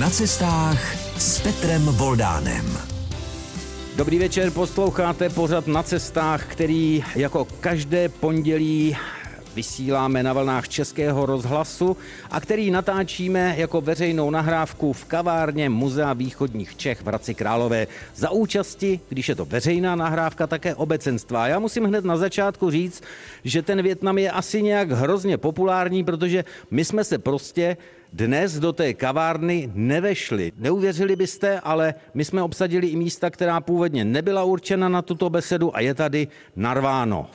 Na cestách s Petrem Voldánem. Dobrý večer, posloucháte pořad na cestách, který jako každé pondělí vysíláme na vlnách Českého rozhlasu a který natáčíme jako veřejnou nahrávku v kavárně Muzea východních Čech v Hradci Králové. Za účasti, když je to veřejná nahrávka, také obecenstva. Já musím hned na začátku říct, že ten Větnam je asi nějak hrozně populární, protože my jsme se prostě dnes do té kavárny nevešli. Neuvěřili byste, ale my jsme obsadili i místa, která původně nebyla určena na tuto besedu a je tady narváno.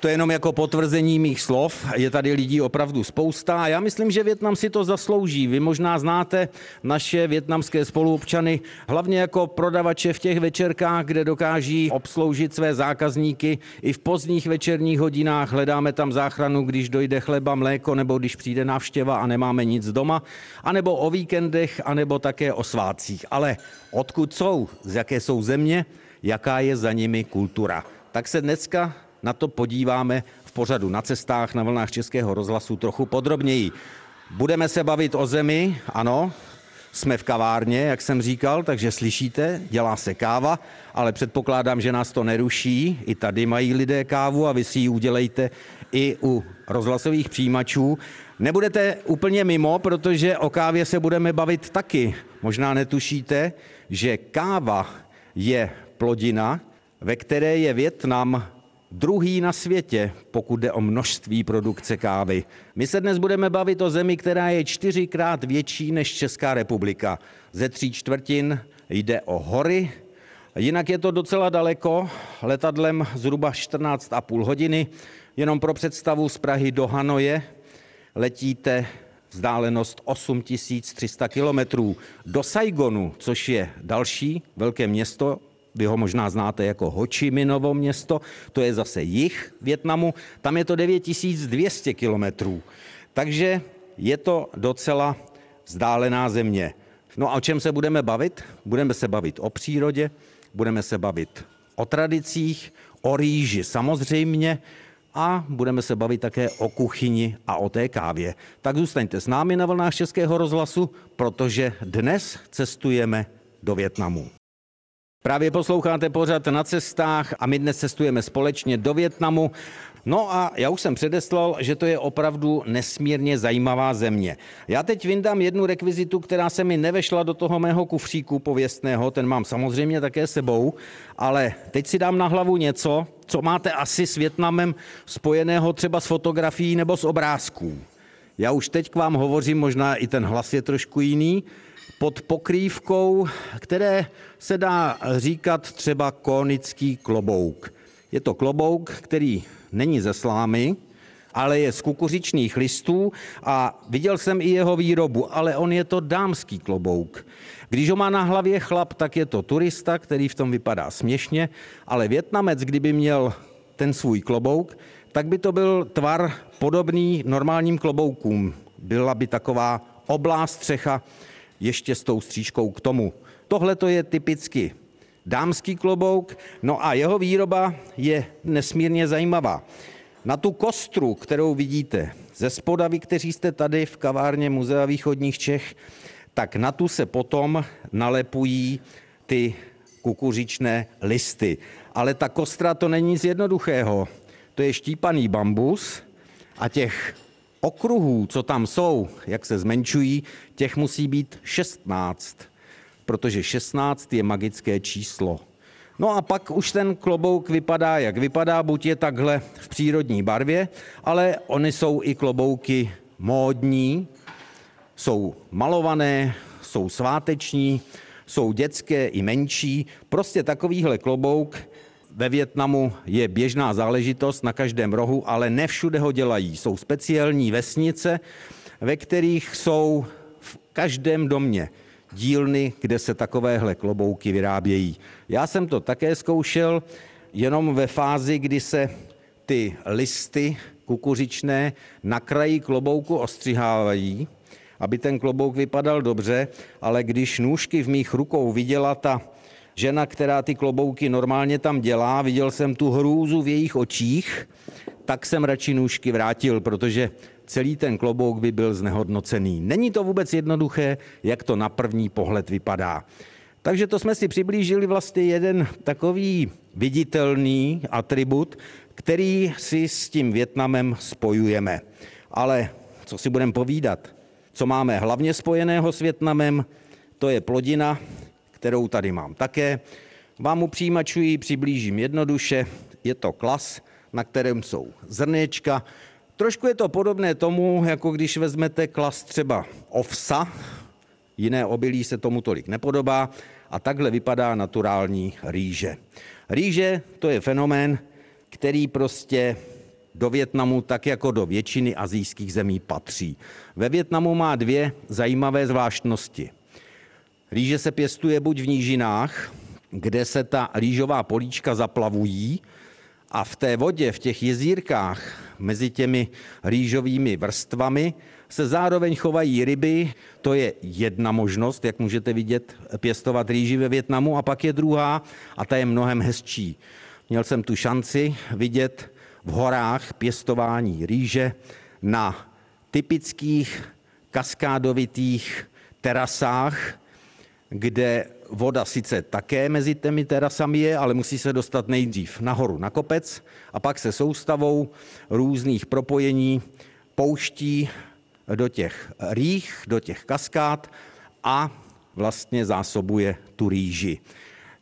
To je jenom jako potvrzení mých slov. Je tady lidí opravdu spousta a já myslím, že Větnam si to zaslouží. Vy možná znáte naše větnamské spoluobčany, hlavně jako prodavače v těch večerkách, kde dokáží obsloužit své zákazníky. I v pozdních večerních hodinách hledáme tam záchranu, když dojde chleba, mléko nebo když přijde návštěva a nemáme nic doma, anebo o víkendech, anebo také o svátcích. Ale odkud jsou, z jaké jsou země, jaká je za nimi kultura. Tak se dneska na to podíváme v pořadu na cestách na vlnách Českého rozhlasu trochu podrobněji. Budeme se bavit o zemi, ano, jsme v kavárně, jak jsem říkal, takže slyšíte, dělá se káva, ale předpokládám, že nás to neruší. I tady mají lidé kávu a vy si ji udělejte i u rozhlasových přijímačů. Nebudete úplně mimo, protože o kávě se budeme bavit taky. Možná netušíte, že káva je plodina, ve které je Větnam druhý na světě, pokud jde o množství produkce kávy. My se dnes budeme bavit o zemi, která je čtyřikrát větší než Česká republika. Ze tří čtvrtin jde o hory, jinak je to docela daleko, letadlem zhruba 14,5 hodiny. Jenom pro představu z Prahy do Hanoje letíte vzdálenost 8300 kilometrů. Do Saigonu, což je další velké město, vy ho možná znáte jako Ho Chi Minovo město, to je zase jich Větnamu, tam je to 9200 kilometrů. Takže je to docela vzdálená země. No a o čem se budeme bavit? Budeme se bavit o přírodě, budeme se bavit o tradicích, o rýži samozřejmě a budeme se bavit také o kuchyni a o té kávě. Tak zůstaňte s námi na vlnách Českého rozhlasu, protože dnes cestujeme do Větnamu. Právě posloucháte pořad na cestách a my dnes cestujeme společně do Větnamu. No a já už jsem předeslal, že to je opravdu nesmírně zajímavá země. Já teď vyndám jednu rekvizitu, která se mi nevešla do toho mého kufříku pověstného, ten mám samozřejmě také sebou, ale teď si dám na hlavu něco, co máte asi s Větnamem spojeného třeba s fotografií nebo s obrázků. Já už teď k vám hovořím, možná i ten hlas je trošku jiný, pod pokrývkou, které se dá říkat třeba konický klobouk. Je to klobouk, který není ze slámy, ale je z kukuřičných listů a viděl jsem i jeho výrobu, ale on je to dámský klobouk. Když ho má na hlavě chlap, tak je to turista, který v tom vypadá směšně, ale Větnamec, kdyby měl ten svůj klobouk, tak by to byl tvar podobný normálním kloboukům. Byla by taková oblá střecha, ještě s tou střížkou k tomu. Tohle to je typicky dámský klobouk, no a jeho výroba je nesmírně zajímavá. Na tu kostru, kterou vidíte ze spoda, vy, kteří jste tady v kavárně Muzea východních Čech, tak na tu se potom nalepují ty kukuřičné listy. Ale ta kostra to není nic jednoduchého. To je štípaný bambus a těch okruhů, co tam jsou, jak se zmenšují, těch musí být 16, protože 16 je magické číslo. No a pak už ten klobouk vypadá, jak vypadá, buď je takhle v přírodní barvě, ale oni jsou i klobouky módní, jsou malované, jsou sváteční, jsou dětské i menší. Prostě takovýhle klobouk ve Větnamu je běžná záležitost na každém rohu, ale ne všude ho dělají. Jsou speciální vesnice, ve kterých jsou v každém domě dílny, kde se takovéhle klobouky vyrábějí. Já jsem to také zkoušel jenom ve fázi, kdy se ty listy kukuřičné na kraji klobouku ostřihávají, aby ten klobouk vypadal dobře, ale když nůžky v mých rukou viděla ta žena, která ty klobouky normálně tam dělá, viděl jsem tu hrůzu v jejich očích, tak jsem radši nůžky vrátil, protože celý ten klobouk by byl znehodnocený. Není to vůbec jednoduché, jak to na první pohled vypadá. Takže to jsme si přiblížili vlastně jeden takový viditelný atribut, který si s tím Větnamem spojujeme. Ale co si budeme povídat? Co máme hlavně spojeného s Větnamem, to je plodina, kterou tady mám také. Vám u přijímačů přiblížím jednoduše. Je to klas, na kterém jsou zrněčka. Trošku je to podobné tomu, jako když vezmete klas třeba ovsa, jiné obilí se tomu tolik nepodobá, a takhle vypadá naturální rýže. Rýže to je fenomén, který prostě do Větnamu tak jako do většiny azijských zemí patří. Ve Větnamu má dvě zajímavé zvláštnosti. Rýže se pěstuje buď v nížinách, kde se ta rýžová políčka zaplavují a v té vodě, v těch jezírkách mezi těmi rýžovými vrstvami se zároveň chovají ryby. To je jedna možnost, jak můžete vidět, pěstovat rýži ve Větnamu. A pak je druhá a ta je mnohem hezčí. Měl jsem tu šanci vidět v horách pěstování rýže na typických kaskádovitých terasách, kde voda sice také mezi těmi terasami je, ale musí se dostat nejdřív nahoru na kopec a pak se soustavou různých propojení pouští do těch rých, do těch kaskád a vlastně zásobuje tu rýži.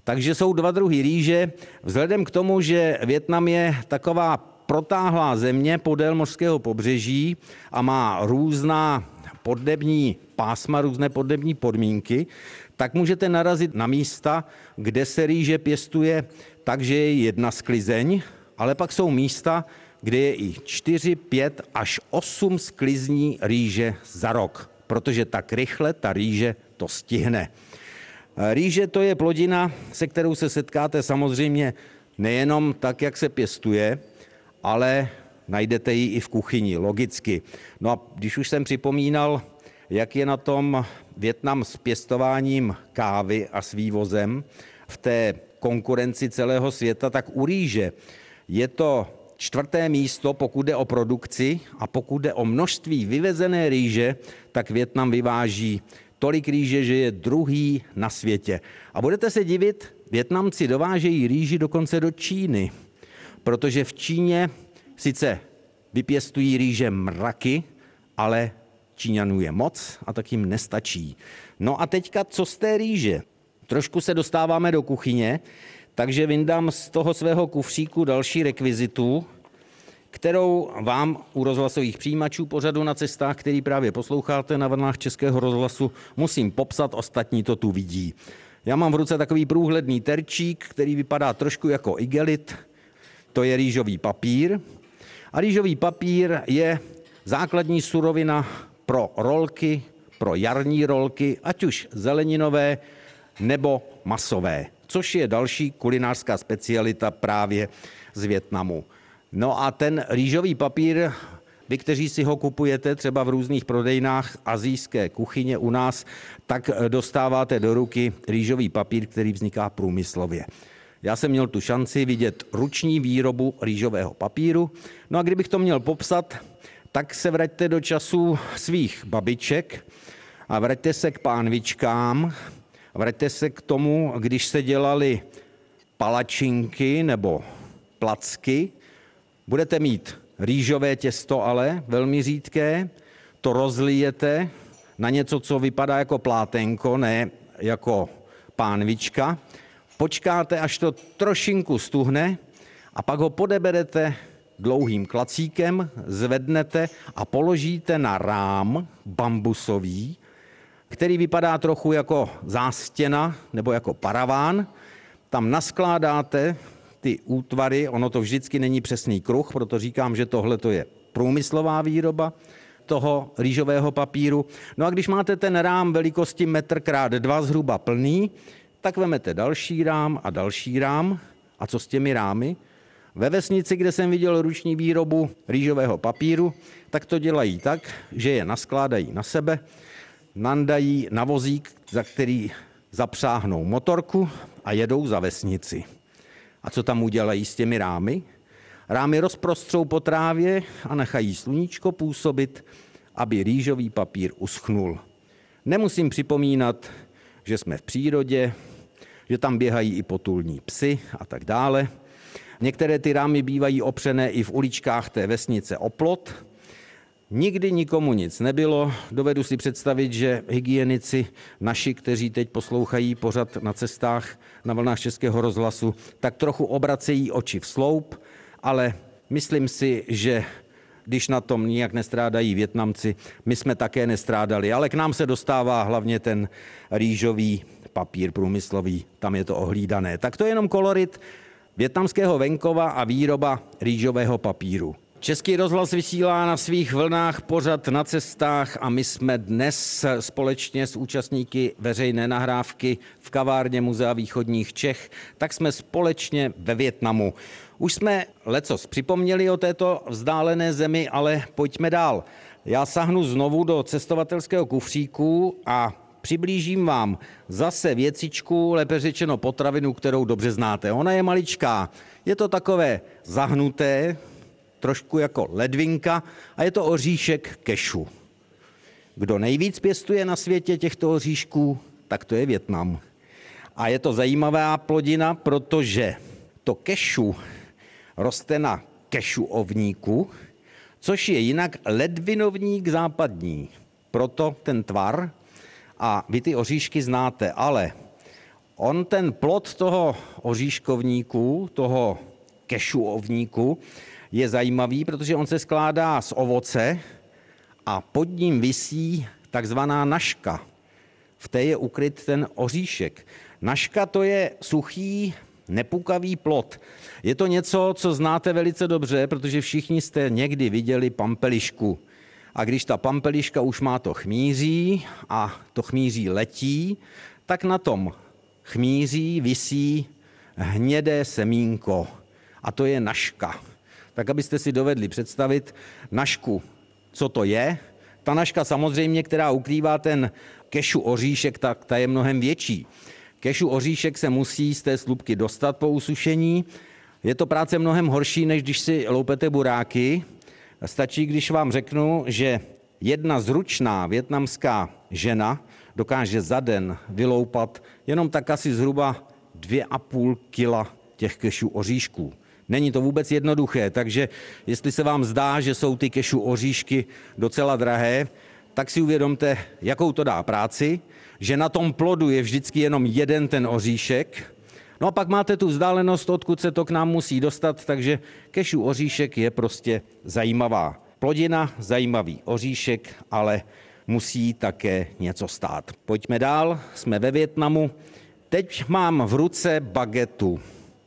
Takže jsou dva druhy rýže. Vzhledem k tomu, že Větnam je taková protáhlá země podél mořského pobřeží a má různá podnební pásma, různé podnební podmínky, tak můžete narazit na místa, kde se rýže pěstuje takže je jedna sklizeň, ale pak jsou místa, kde je i 4, 5 až 8 sklizní rýže za rok, protože tak rychle ta rýže to stihne. Rýže to je plodina, se kterou se setkáte samozřejmě nejenom tak, jak se pěstuje, ale najdete ji i v kuchyni, logicky. No a když už jsem připomínal, jak je na tom Větnam s pěstováním kávy a s vývozem v té konkurenci celého světa, tak u rýže je to čtvrté místo, pokud jde o produkci a pokud jde o množství vyvezené rýže, tak Větnam vyváží tolik rýže, že je druhý na světě. A budete se divit, Větnamci dovážejí rýži dokonce do Číny, protože v Číně sice vypěstují rýže mraky, ale Číňanů je moc a tak jim nestačí. No a teďka, co z té rýže? Trošku se dostáváme do kuchyně, takže vyndám z toho svého kufříku další rekvizitu, kterou vám u rozhlasových přijímačů pořadu na cestách, který právě posloucháte na vlnách Českého rozhlasu, musím popsat, ostatní to tu vidí. Já mám v ruce takový průhledný terčík, který vypadá trošku jako igelit. To je rýžový papír. A rýžový papír je základní surovina pro rolky, pro jarní rolky, ať už zeleninové nebo masové, což je další kulinářská specialita právě z Větnamu. No a ten rýžový papír, vy, kteří si ho kupujete třeba v různých prodejnách azijské kuchyně u nás, tak dostáváte do ruky rýžový papír, který vzniká průmyslově. Já jsem měl tu šanci vidět ruční výrobu rýžového papíru. No a kdybych to měl popsat, tak se vraťte do časů svých babiček a vraťte se k pánvičkám, vraťte se k tomu, když se dělali palačinky nebo placky, Budete mít rýžové těsto ale, velmi řídké, to rozlijete na něco, co vypadá jako plátenko, ne jako pánvička. Počkáte, až to trošinku stuhne a pak ho podeberete dlouhým klacíkem, zvednete a položíte na rám bambusový, který vypadá trochu jako zástěna nebo jako paraván. Tam naskládáte ty útvary, ono to vždycky není přesný kruh, proto říkám, že tohle to je průmyslová výroba toho rýžového papíru. No a když máte ten rám velikosti metr krát dva zhruba plný, tak vemete další rám a další rám. A co s těmi rámy? Ve vesnici, kde jsem viděl ruční výrobu rýžového papíru, tak to dělají tak, že je naskládají na sebe, nandají na vozík, za který zapřáhnou motorku a jedou za vesnici. A co tam udělají s těmi rámy? Rámy rozprostřou po trávě a nechají sluníčko působit, aby rýžový papír uschnul. Nemusím připomínat, že jsme v přírodě, že tam běhají i potulní psy a tak dále. Některé ty rámy bývají opřené i v uličkách té vesnice o plot. Nikdy nikomu nic nebylo. Dovedu si představit, že hygienici naši, kteří teď poslouchají pořad na cestách na vlnách Českého rozhlasu, tak trochu obracejí oči v sloup, ale myslím si, že když na tom nijak nestrádají Větnamci, my jsme také nestrádali, ale k nám se dostává hlavně ten rýžový papír průmyslový, tam je to ohlídané. Tak to je jenom kolorit větnamského venkova a výroba rýžového papíru. Český rozhlas vysílá na svých vlnách pořad na cestách a my jsme dnes společně s účastníky veřejné nahrávky v kavárně Muzea východních Čech, tak jsme společně ve Větnamu. Už jsme lecos připomněli o této vzdálené zemi, ale pojďme dál. Já sahnu znovu do cestovatelského kufříku a přiblížím vám zase věcičku, lépe řečeno potravinu, kterou dobře znáte. Ona je maličká, je to takové zahnuté, trošku jako ledvinka a je to oříšek kešu. Kdo nejvíc pěstuje na světě těchto oříšků, tak to je Větnam. A je to zajímavá plodina, protože to kešu roste na kešu ovníku, což je jinak ledvinovník západní. Proto ten tvar a vy ty oříšky znáte, ale on ten plod toho oříškovníku, toho kešu ovníku, je zajímavý, protože on se skládá z ovoce a pod ním visí takzvaná naška. V té je ukryt ten oříšek. Naška to je suchý, nepukavý plot. Je to něco, co znáte velice dobře, protože všichni jste někdy viděli pampelišku. A když ta pampeliška už má to chmíří a to chmíří letí, tak na tom chmíří visí hnědé semínko. A to je naška tak abyste si dovedli představit našku, co to je. Ta naška samozřejmě, která ukrývá ten kešu oříšek, tak ta je mnohem větší. Kešu oříšek se musí z té slupky dostat po usušení. Je to práce mnohem horší, než když si loupete buráky. Stačí, když vám řeknu, že jedna zručná větnamská žena dokáže za den vyloupat jenom tak asi zhruba 2,5 kila těch kešů oříšků. Není to vůbec jednoduché, takže jestli se vám zdá, že jsou ty kešu oříšky docela drahé, tak si uvědomte, jakou to dá práci, že na tom plodu je vždycky jenom jeden ten oříšek, No a pak máte tu vzdálenost, odkud se to k nám musí dostat, takže kešu oříšek je prostě zajímavá plodina, zajímavý oříšek, ale musí také něco stát. Pojďme dál, jsme ve Větnamu. Teď mám v ruce bagetu.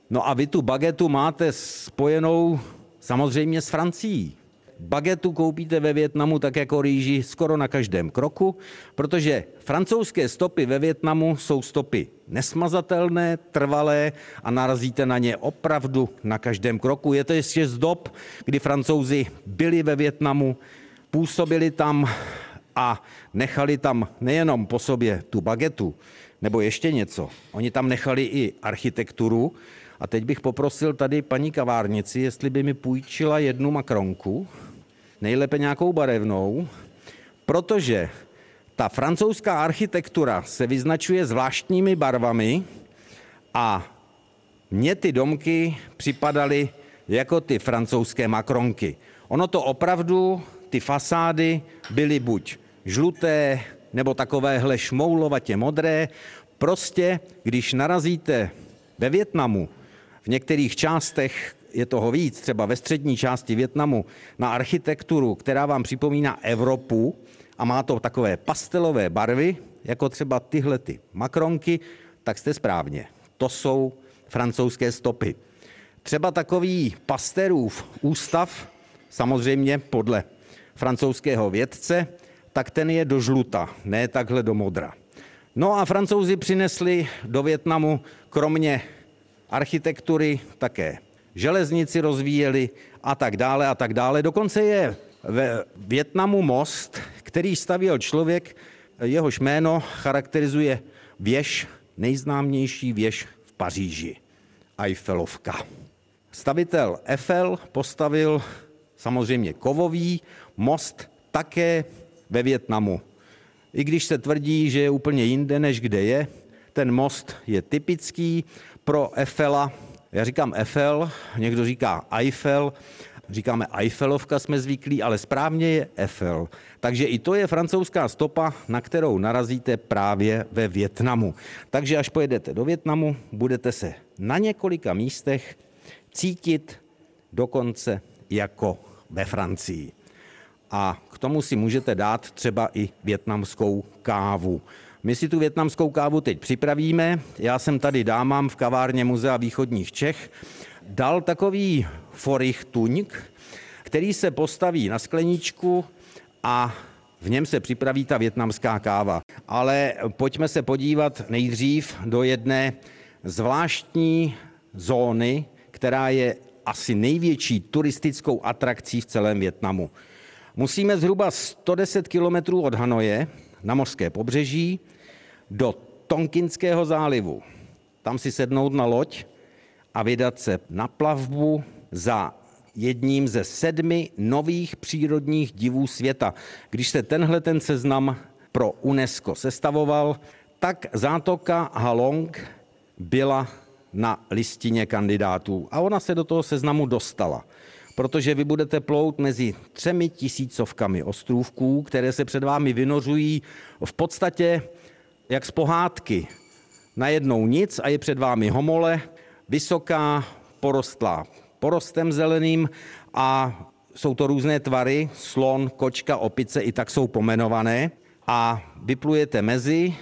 No a vy tu bagetu máte spojenou samozřejmě s Francií. Bagetu koupíte ve Větnamu tak jako rýži skoro na každém kroku, protože francouzské stopy ve Větnamu jsou stopy nesmazatelné, trvalé a narazíte na ně opravdu na každém kroku. Je to ještě z dob, kdy francouzi byli ve Větnamu, působili tam a nechali tam nejenom po sobě tu bagetu, nebo ještě něco. Oni tam nechali i architekturu, a teď bych poprosil tady paní kavárnici, jestli by mi půjčila jednu makronku, nejlépe nějakou barevnou, protože ta francouzská architektura se vyznačuje zvláštními barvami a mně ty domky připadaly jako ty francouzské makronky. Ono to opravdu, ty fasády byly buď žluté, nebo takovéhle šmoulovatě modré. Prostě, když narazíte ve Větnamu v některých částech je toho víc, třeba ve střední části Větnamu, na architekturu, která vám připomíná Evropu a má to takové pastelové barvy, jako třeba tyhle ty makronky, tak jste správně. To jsou francouzské stopy. Třeba takový pasterův ústav, samozřejmě podle francouzského vědce, tak ten je do žluta, ne takhle do modra. No a francouzi přinesli do Větnamu kromě architektury také železnici rozvíjeli a tak dále a tak dále. Dokonce je ve Větnamu most, který stavěl člověk, jehož jméno charakterizuje věž, nejznámější věž v Paříži. Eiffelovka. Stavitel Eiffel postavil samozřejmě kovový most také ve Větnamu. I když se tvrdí, že je úplně jinde, než kde je, ten most je typický pro Eiffela. Já říkám Eiffel, někdo říká Eiffel, říkáme Eiffelovka jsme zvyklí, ale správně je Eiffel. Takže i to je francouzská stopa, na kterou narazíte právě ve Větnamu. Takže až pojedete do Větnamu, budete se na několika místech cítit dokonce jako ve Francii. A k tomu si můžete dát třeba i větnamskou kávu. My si tu větnamskou kávu teď připravíme. Já jsem tady dámám v kavárně Muzea východních Čech dal takový tuňk, který se postaví na skleničku a v něm se připraví ta větnamská káva. Ale pojďme se podívat nejdřív do jedné zvláštní zóny, která je asi největší turistickou atrakcí v celém Větnamu. Musíme zhruba 110 kilometrů od Hanoje na mořské pobřeží do Tonkinského zálivu. Tam si sednout na loď a vydat se na plavbu za jedním ze sedmi nových přírodních divů světa. Když se tenhle ten seznam pro UNESCO sestavoval, tak zátoka Halong byla na listině kandidátů a ona se do toho seznamu dostala protože vy budete plout mezi třemi tisícovkami ostrůvků, které se před vámi vynořují v podstatě jak z pohádky. Najednou nic a je před vámi homole, vysoká, porostlá porostem zeleným a jsou to různé tvary, slon, kočka, opice, i tak jsou pomenované a vyplujete mezi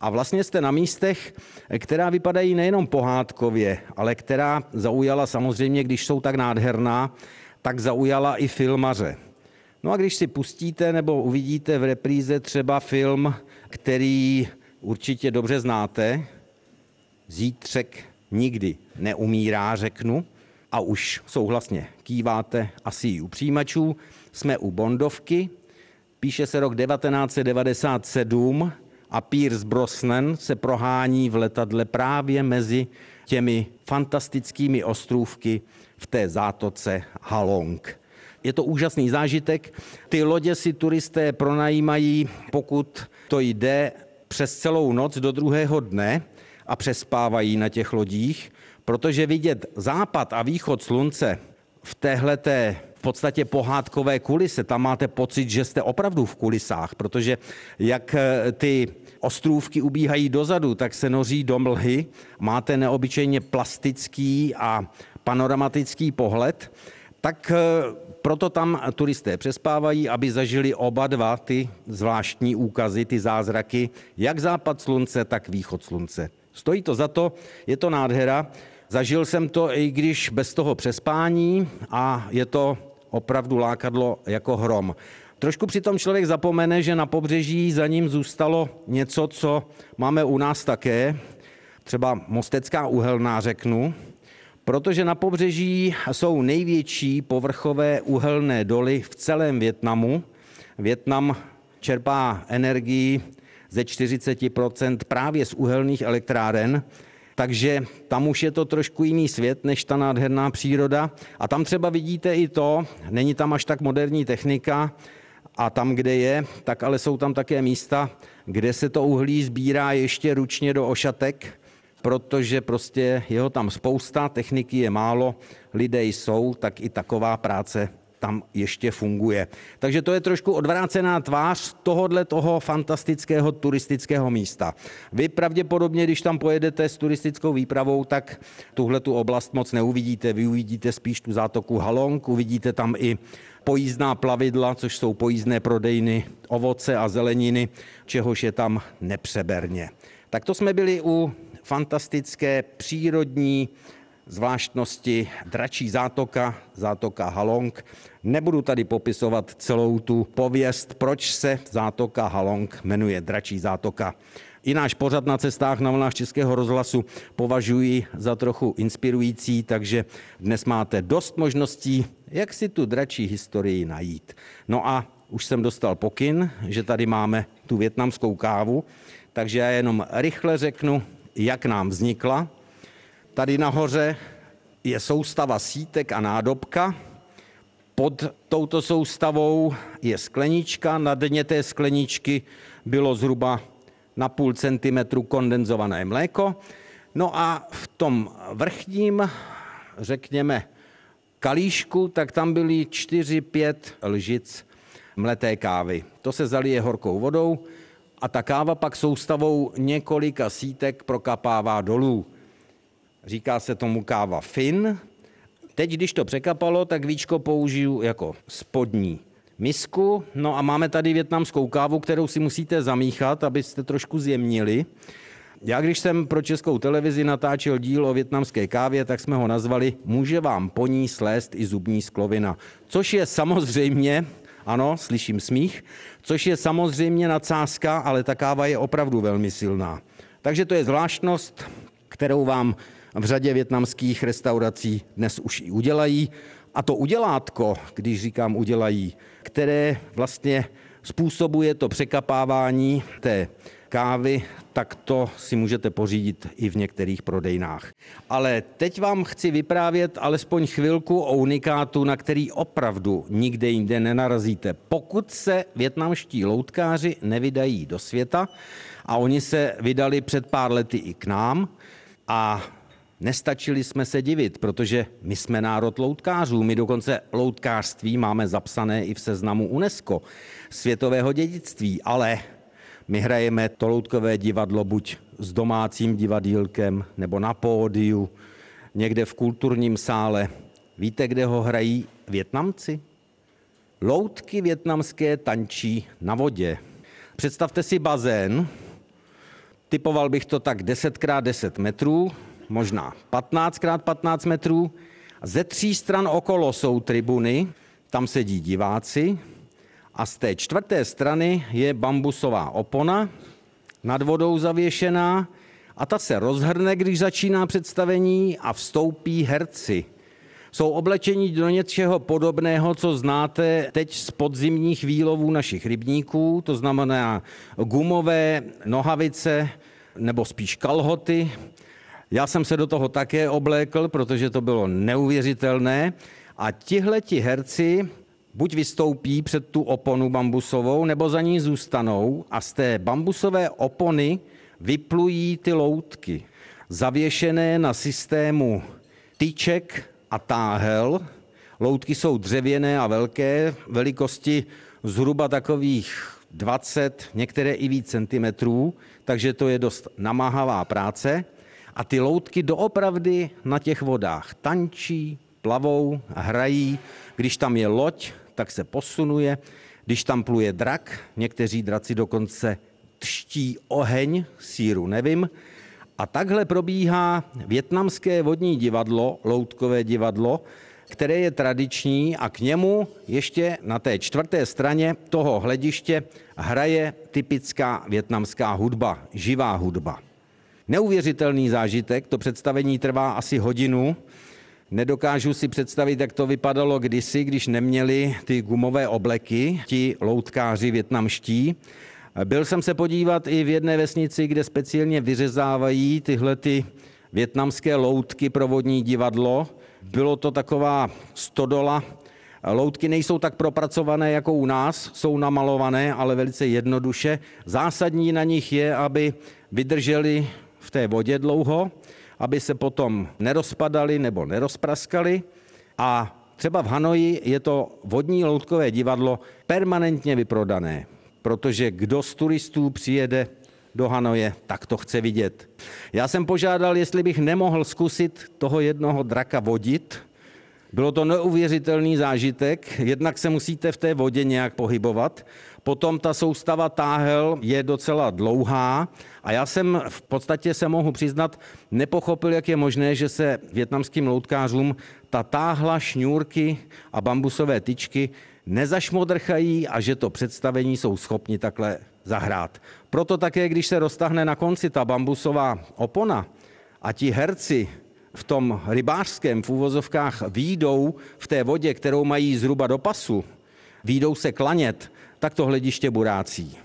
a vlastně jste na místech, která vypadají nejenom pohádkově, ale která zaujala samozřejmě, když jsou tak nádherná, tak zaujala i filmaře. No a když si pustíte nebo uvidíte v repríze třeba film, který určitě dobře znáte, Zítřek nikdy neumírá, řeknu, a už souhlasně kýváte asi u přijímačů, jsme u Bondovky, píše se rok 1997 a Pierce Brosnan se prohání v letadle právě mezi těmi fantastickými ostrůvky v té zátoce Halong. Je to úžasný zážitek. Ty lodě si turisté pronajímají, pokud to jde, přes celou noc do druhého dne a přespávají na těch lodích, protože vidět západ a východ slunce v téhleté v podstatě pohádkové kulise, tam máte pocit, že jste opravdu v kulisách, protože jak eh, ty ostrůvky ubíhají dozadu, tak se noří do mlhy, máte neobyčejně plastický a panoramatický pohled, tak eh, proto tam turisté přespávají, aby zažili oba dva ty zvláštní úkazy, ty zázraky, jak západ slunce, tak východ slunce. Stojí to za to, je to nádhera. Zažil jsem to, i když bez toho přespání a je to opravdu lákadlo jako hrom. Trošku přitom člověk zapomene, že na pobřeží za ním zůstalo něco, co máme u nás také, třeba Mostecká uhelná řeknu, protože na pobřeží jsou největší povrchové uhelné doly v celém Větnamu. Větnam čerpá energii ze 40% právě z uhelných elektráren, takže tam už je to trošku jiný svět než ta nádherná příroda. A tam třeba vidíte i to, není tam až tak moderní technika, a tam, kde je, tak ale jsou tam také místa, kde se to uhlí sbírá ještě ručně do ošatek, protože prostě je ho tam spousta, techniky je málo, lidé jsou, tak i taková práce tam ještě funguje. Takže to je trošku odvrácená tvář tohohle toho fantastického turistického místa. Vy pravděpodobně, když tam pojedete s turistickou výpravou, tak tuhle tu oblast moc neuvidíte. Vy uvidíte spíš tu zátoku Halong, uvidíte tam i pojízdná plavidla, což jsou pojízdné prodejny ovoce a zeleniny, čehož je tam nepřeberně. Tak to jsme byli u fantastické přírodní zvláštnosti dračí zátoka, zátoka Halong. Nebudu tady popisovat celou tu pověst, proč se zátoka Halong jmenuje dračí zátoka. I náš pořad na cestách na vlnách Českého rozhlasu považuji za trochu inspirující, takže dnes máte dost možností, jak si tu dračí historii najít. No a už jsem dostal pokyn, že tady máme tu větnamskou kávu, takže já jenom rychle řeknu, jak nám vznikla. Tady nahoře je soustava sítek a nádobka. Pod touto soustavou je sklenička. Na dně té skleničky bylo zhruba na půl centimetru kondenzované mléko. No a v tom vrchním, řekněme, kalíšku, tak tam byly 4-5 lžic mleté kávy. To se zalije horkou vodou a ta káva pak soustavou několika sítek prokapává dolů. Říká se tomu káva fin. Teď, když to překapalo, tak víčko použiju jako spodní misku. No a máme tady větnamskou kávu, kterou si musíte zamíchat, abyste trošku zjemnili. Já když jsem pro českou televizi natáčel díl o větnamské kávě, tak jsme ho nazvali Může vám po ní slést i zubní sklovina. Což je samozřejmě, ano, slyším smích, což je samozřejmě nadsázka, ale ta káva je opravdu velmi silná. Takže to je zvláštnost, kterou vám v řadě větnamských restaurací dnes už i udělají. A to udělátko, když říkám udělají, které vlastně způsobuje to překapávání té kávy, tak to si můžete pořídit i v některých prodejnách. Ale teď vám chci vyprávět alespoň chvilku o unikátu, na který opravdu nikde jinde nenarazíte. Pokud se větnamští loutkáři nevydají do světa, a oni se vydali před pár lety i k nám, a Nestačili jsme se divit, protože my jsme národ loutkářů. My dokonce loutkářství máme zapsané i v seznamu UNESCO světového dědictví, ale my hrajeme to loutkové divadlo buď s domácím divadílkem nebo na pódiu, někde v kulturním sále. Víte, kde ho hrají Větnamci? Loutky větnamské tančí na vodě. Představte si bazén, typoval bych to tak 10 x 10 metrů, možná 15 x 15 metrů. Ze tří stran okolo jsou tribuny, tam sedí diváci a z té čtvrté strany je bambusová opona nad vodou zavěšená a ta se rozhrne, když začíná představení a vstoupí herci. Jsou oblečení do něčeho podobného, co znáte teď z podzimních výlovů našich rybníků, to znamená gumové nohavice nebo spíš kalhoty, já jsem se do toho také oblékl, protože to bylo neuvěřitelné. A tihleti herci buď vystoupí před tu oponu bambusovou, nebo za ní zůstanou a z té bambusové opony vyplují ty loutky, zavěšené na systému tyček a táhel. Loutky jsou dřevěné a velké, velikosti zhruba takových 20, některé i víc centimetrů, takže to je dost namáhavá práce a ty loutky doopravdy na těch vodách tančí, plavou, hrají. Když tam je loď, tak se posunuje. Když tam pluje drak, někteří draci dokonce třtí oheň, síru nevím. A takhle probíhá větnamské vodní divadlo, loutkové divadlo, které je tradiční a k němu ještě na té čtvrté straně toho hlediště hraje typická větnamská hudba, živá hudba. Neuvěřitelný zážitek, to představení trvá asi hodinu. Nedokážu si představit, jak to vypadalo kdysi, když neměli ty gumové obleky, ti loutkáři větnamští. Byl jsem se podívat i v jedné vesnici, kde speciálně vyřezávají tyhle ty větnamské loutky pro vodní divadlo. Bylo to taková stodola. Loutky nejsou tak propracované jako u nás, jsou namalované, ale velice jednoduše. Zásadní na nich je, aby vydrželi v té vodě dlouho, aby se potom nerozpadali nebo nerozpraskali. A třeba v Hanoji je to vodní loutkové divadlo permanentně vyprodané, protože kdo z turistů přijede do Hanoje, tak to chce vidět. Já jsem požádal, jestli bych nemohl zkusit toho jednoho draka vodit. Bylo to neuvěřitelný zážitek, jednak se musíte v té vodě nějak pohybovat, Potom ta soustava táhel je docela dlouhá a já jsem v podstatě se mohu přiznat, nepochopil, jak je možné, že se větnamským loutkářům ta táhla, šňůrky a bambusové tyčky nezašmodrchají a že to představení jsou schopni takhle zahrát. Proto také, když se roztahne na konci ta bambusová opona a ti herci v tom rybářském v úvozovkách výjdou v té vodě, kterou mají zhruba do pasu, výjdou se klanět, tak to hlediště burácí.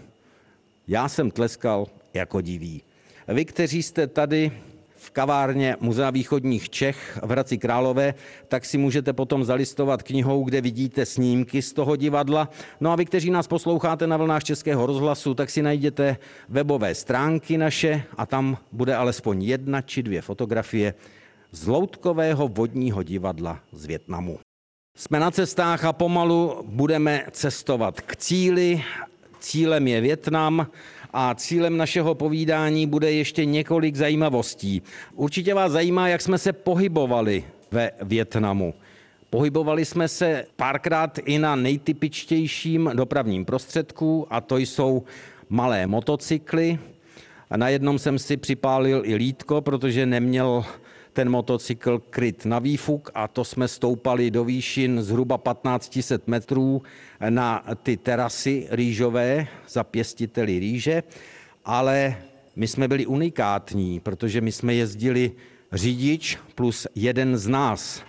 Já jsem tleskal jako diví. Vy, kteří jste tady v kavárně Muzea východních Čech v Hradci Králové, tak si můžete potom zalistovat knihou, kde vidíte snímky z toho divadla. No a vy, kteří nás posloucháte na vlnách Českého rozhlasu, tak si najděte webové stránky naše a tam bude alespoň jedna či dvě fotografie z loutkového vodního divadla z Větnamu. Jsme na cestách a pomalu budeme cestovat k cíli. Cílem je Větnam a cílem našeho povídání bude ještě několik zajímavostí. Určitě vás zajímá, jak jsme se pohybovali ve Větnamu. Pohybovali jsme se párkrát i na nejtypičtějším dopravním prostředku a to jsou malé motocykly. Na jednom jsem si připálil i lítko, protože neměl ten motocykl kryt na výfuk a to jsme stoupali do výšin zhruba 1500 metrů na ty terasy rýžové za pěstiteli rýže, ale my jsme byli unikátní, protože my jsme jezdili řidič plus jeden z nás.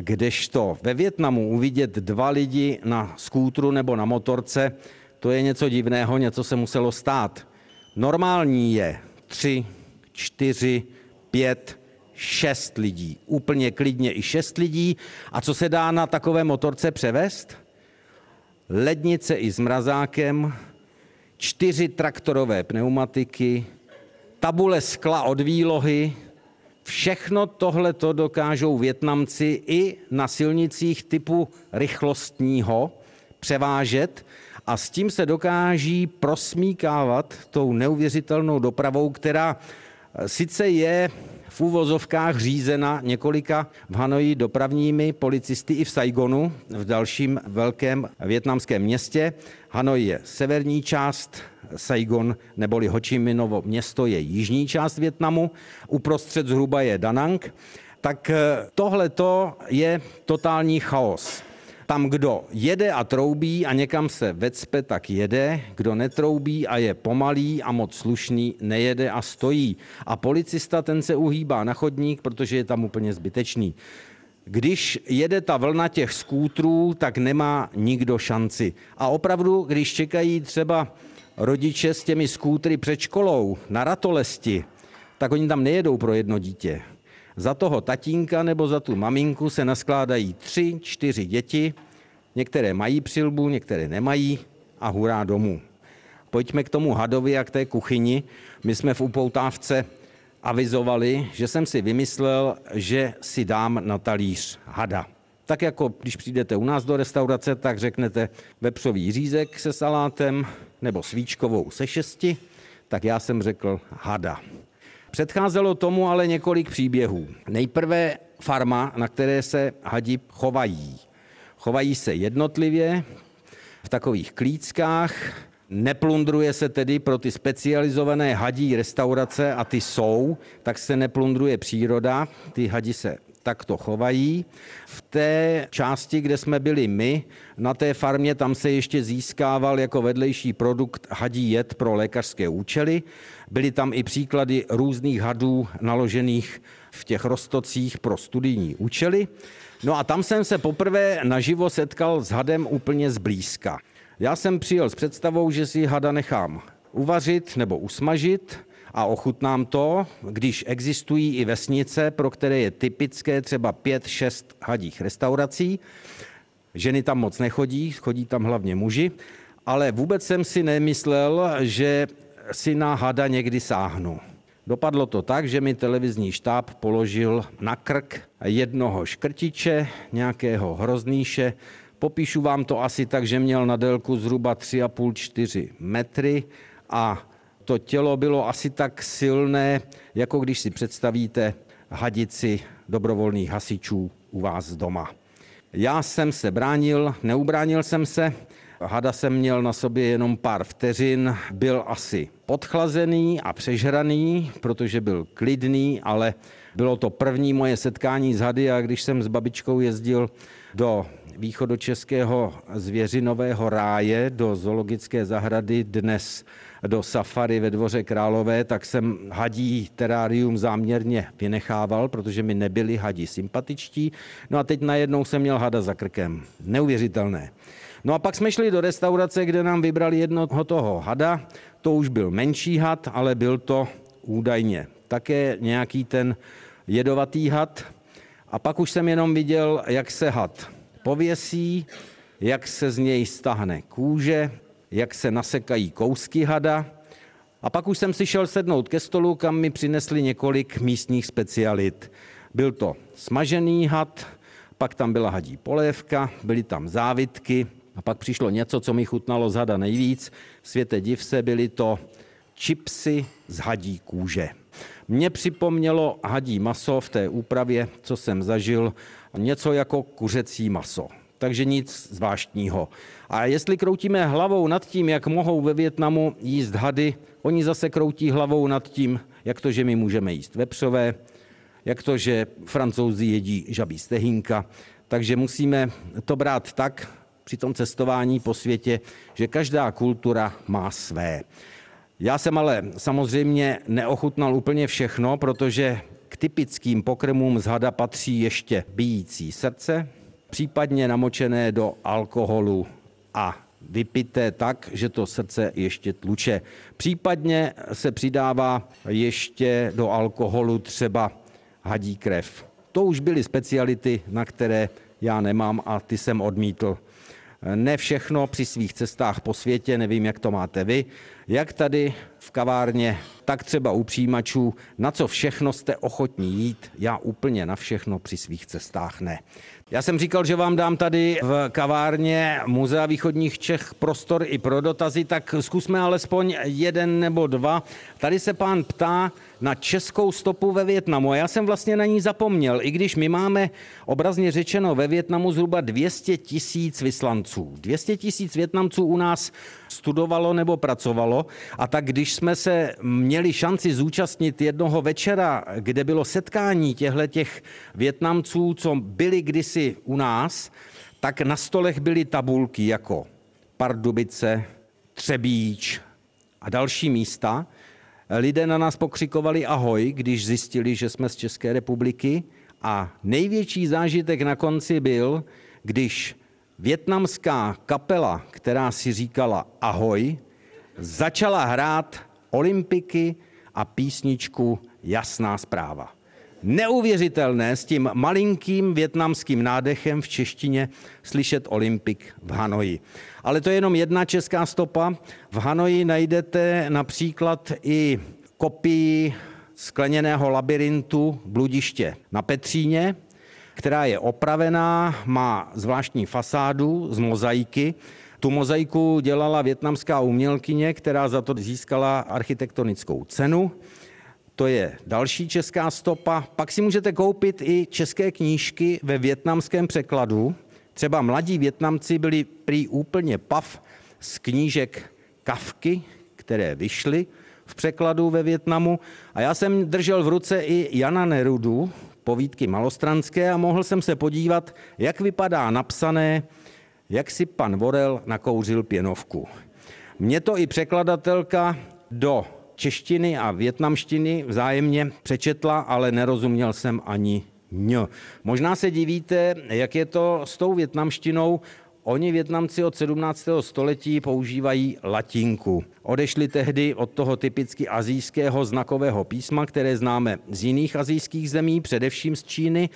Kdežto ve Větnamu uvidět dva lidi na skútru nebo na motorce, to je něco divného, něco se muselo stát. Normální je tři, čtyři, pět, šest lidí. Úplně klidně i šest lidí. A co se dá na takové motorce převést? Lednice i s mrazákem, čtyři traktorové pneumatiky, tabule skla od výlohy, Všechno tohle to dokážou Větnamci i na silnicích typu rychlostního převážet a s tím se dokáží prosmíkávat tou neuvěřitelnou dopravou, která sice je v úvozovkách řízena několika v Hanoji dopravními policisty i v Saigonu, v dalším velkém větnamském městě. Hanoj je severní část, Saigon neboli Ho Chi město je jižní část Větnamu, uprostřed zhruba je Danang. Tak eh, tohle je totální chaos. Tam, kdo jede a troubí a někam se vecpe, tak jede. Kdo netroubí a je pomalý a moc slušný, nejede a stojí. A policista ten se uhýbá na chodník, protože je tam úplně zbytečný. Když jede ta vlna těch skútrů, tak nemá nikdo šanci. A opravdu, když čekají třeba rodiče s těmi skútry před školou na ratolesti, tak oni tam nejedou pro jedno dítě. Za toho tatínka nebo za tu maminku se naskládají tři, čtyři děti, některé mají přilbu, některé nemají a hurá domů. Pojďme k tomu hadovi a k té kuchyni. My jsme v upoutávce avizovali, že jsem si vymyslel, že si dám na talíř hada. Tak jako když přijdete u nás do restaurace, tak řeknete vepřový řízek se salátem nebo svíčkovou se šesti, tak já jsem řekl hada. Předcházelo tomu ale několik příběhů. Nejprve farma, na které se hadi chovají. Chovají se jednotlivě v takových klíckách, Neplundruje se tedy pro ty specializované hadí restaurace, a ty jsou, tak se neplundruje příroda, ty hadi se takto chovají. V té části, kde jsme byli my, na té farmě, tam se ještě získával jako vedlejší produkt hadí jed pro lékařské účely. Byly tam i příklady různých hadů naložených v těch rostocích pro studijní účely. No a tam jsem se poprvé naživo setkal s hadem úplně zblízka. Já jsem přijel s představou, že si hada nechám uvařit nebo usmažit a ochutnám to, když existují i vesnice, pro které je typické třeba pět, šest hadích restaurací. Ženy tam moc nechodí, chodí tam hlavně muži, ale vůbec jsem si nemyslel, že si na hada někdy sáhnu. Dopadlo to tak, že mi televizní štáb položil na krk jednoho škrtiče, nějakého hroznýše. Popíšu vám to asi tak, že měl na délku zhruba 3,5-4 metry a to tělo bylo asi tak silné, jako když si představíte hadici dobrovolných hasičů u vás doma. Já jsem se bránil, neubránil jsem se, hada jsem měl na sobě jenom pár vteřin, byl asi podchlazený a přežraný, protože byl klidný, ale bylo to první moje setkání s hady a když jsem s babičkou jezdil do východočeského zvěřinového ráje, do zoologické zahrady, dnes do safari ve Dvoře Králové, tak jsem hadí terárium záměrně vynechával, protože mi nebyli hadí sympatičtí. No a teď najednou jsem měl hada za krkem. Neuvěřitelné. No a pak jsme šli do restaurace, kde nám vybrali jednoho toho hada. To už byl menší had, ale byl to údajně také nějaký ten jedovatý had. A pak už jsem jenom viděl, jak se had pověsí, jak se z něj stahne kůže, jak se nasekají kousky hada. A pak už jsem si šel sednout ke stolu, kam mi přinesli několik místních specialit. Byl to smažený had, pak tam byla hadí polévka, byly tam závitky a pak přišlo něco, co mi chutnalo z hada nejvíc. Světe div se, byly to čipsy z hadí kůže. Mně připomnělo hadí maso v té úpravě, co jsem zažil, něco jako kuřecí maso. Takže nic zvláštního. A jestli kroutíme hlavou nad tím, jak mohou ve Větnamu jíst hady, oni zase kroutí hlavou nad tím, jak to, že my můžeme jíst vepřové, jak to, že francouzi jedí žabí stehínka. Takže musíme to brát tak při tom cestování po světě, že každá kultura má své. Já jsem ale samozřejmě neochutnal úplně všechno, protože k typickým pokrmům z hada patří ještě bíjící srdce, případně namočené do alkoholu a vypité tak, že to srdce ještě tluče. Případně se přidává ještě do alkoholu třeba hadí krev. To už byly speciality, na které já nemám a ty jsem odmítl. Ne všechno při svých cestách po světě, nevím, jak to máte vy, jak tady v kavárně, tak třeba u přijímačů, na co všechno jste ochotní jít, já úplně na všechno při svých cestách ne. Já jsem říkal, že vám dám tady v kavárně Muzea východních Čech prostor i pro dotazy, tak zkusme alespoň jeden nebo dva. Tady se pán ptá na českou stopu ve Větnamu a já jsem vlastně na ní zapomněl, i když my máme obrazně řečeno ve Větnamu zhruba 200 tisíc vyslanců. 200 tisíc Větnamců u nás studovalo nebo pracovalo a tak když jsme se měli šanci zúčastnit jednoho večera, kde bylo setkání těchto těch Větnamců, co byli kdysi u nás, tak na stolech byly tabulky jako Pardubice, Třebíč a další místa. Lidé na nás pokřikovali ahoj, když zjistili, že jsme z České republiky a největší zážitek na konci byl, když větnamská kapela, která si říkala ahoj, začala hrát olympiky a písničku Jasná zpráva. Neuvěřitelné s tím malinkým větnamským nádechem v češtině slyšet Olympik v Hanoji. Ale to je jenom jedna česká stopa. V Hanoji najdete například i kopii skleněného labirintu Bludiště na Petříně, která je opravená, má zvláštní fasádu z mozaiky. Tu mozaiku dělala větnamská umělkyně, která za to získala architektonickou cenu. To je další česká stopa. Pak si můžete koupit i české knížky ve větnamském překladu. Třeba mladí Větnamci byli prý úplně pav z knížek Kavky, které vyšly v překladu ve Větnamu. A já jsem držel v ruce i Jana Nerudu, povídky malostranské a mohl jsem se podívat, jak vypadá napsané, jak si pan Vorel nakouřil pěnovku. Mě to i překladatelka do češtiny a větnamštiny vzájemně přečetla, ale nerozuměl jsem ani ň. Možná se divíte, jak je to s tou větnamštinou. Oni Větnamci od 17. století používají latinku. Odešli tehdy od toho typicky azijského znakového písma, které známe z jiných azijských zemí, především z Číny.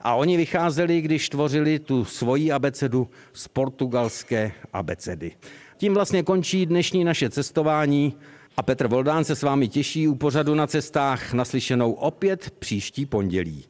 A oni vycházeli, když tvořili tu svoji abecedu z portugalské abecedy. Tím vlastně končí dnešní naše cestování a Petr Voldán se s vámi těší u pořadu na cestách naslyšenou opět příští pondělí.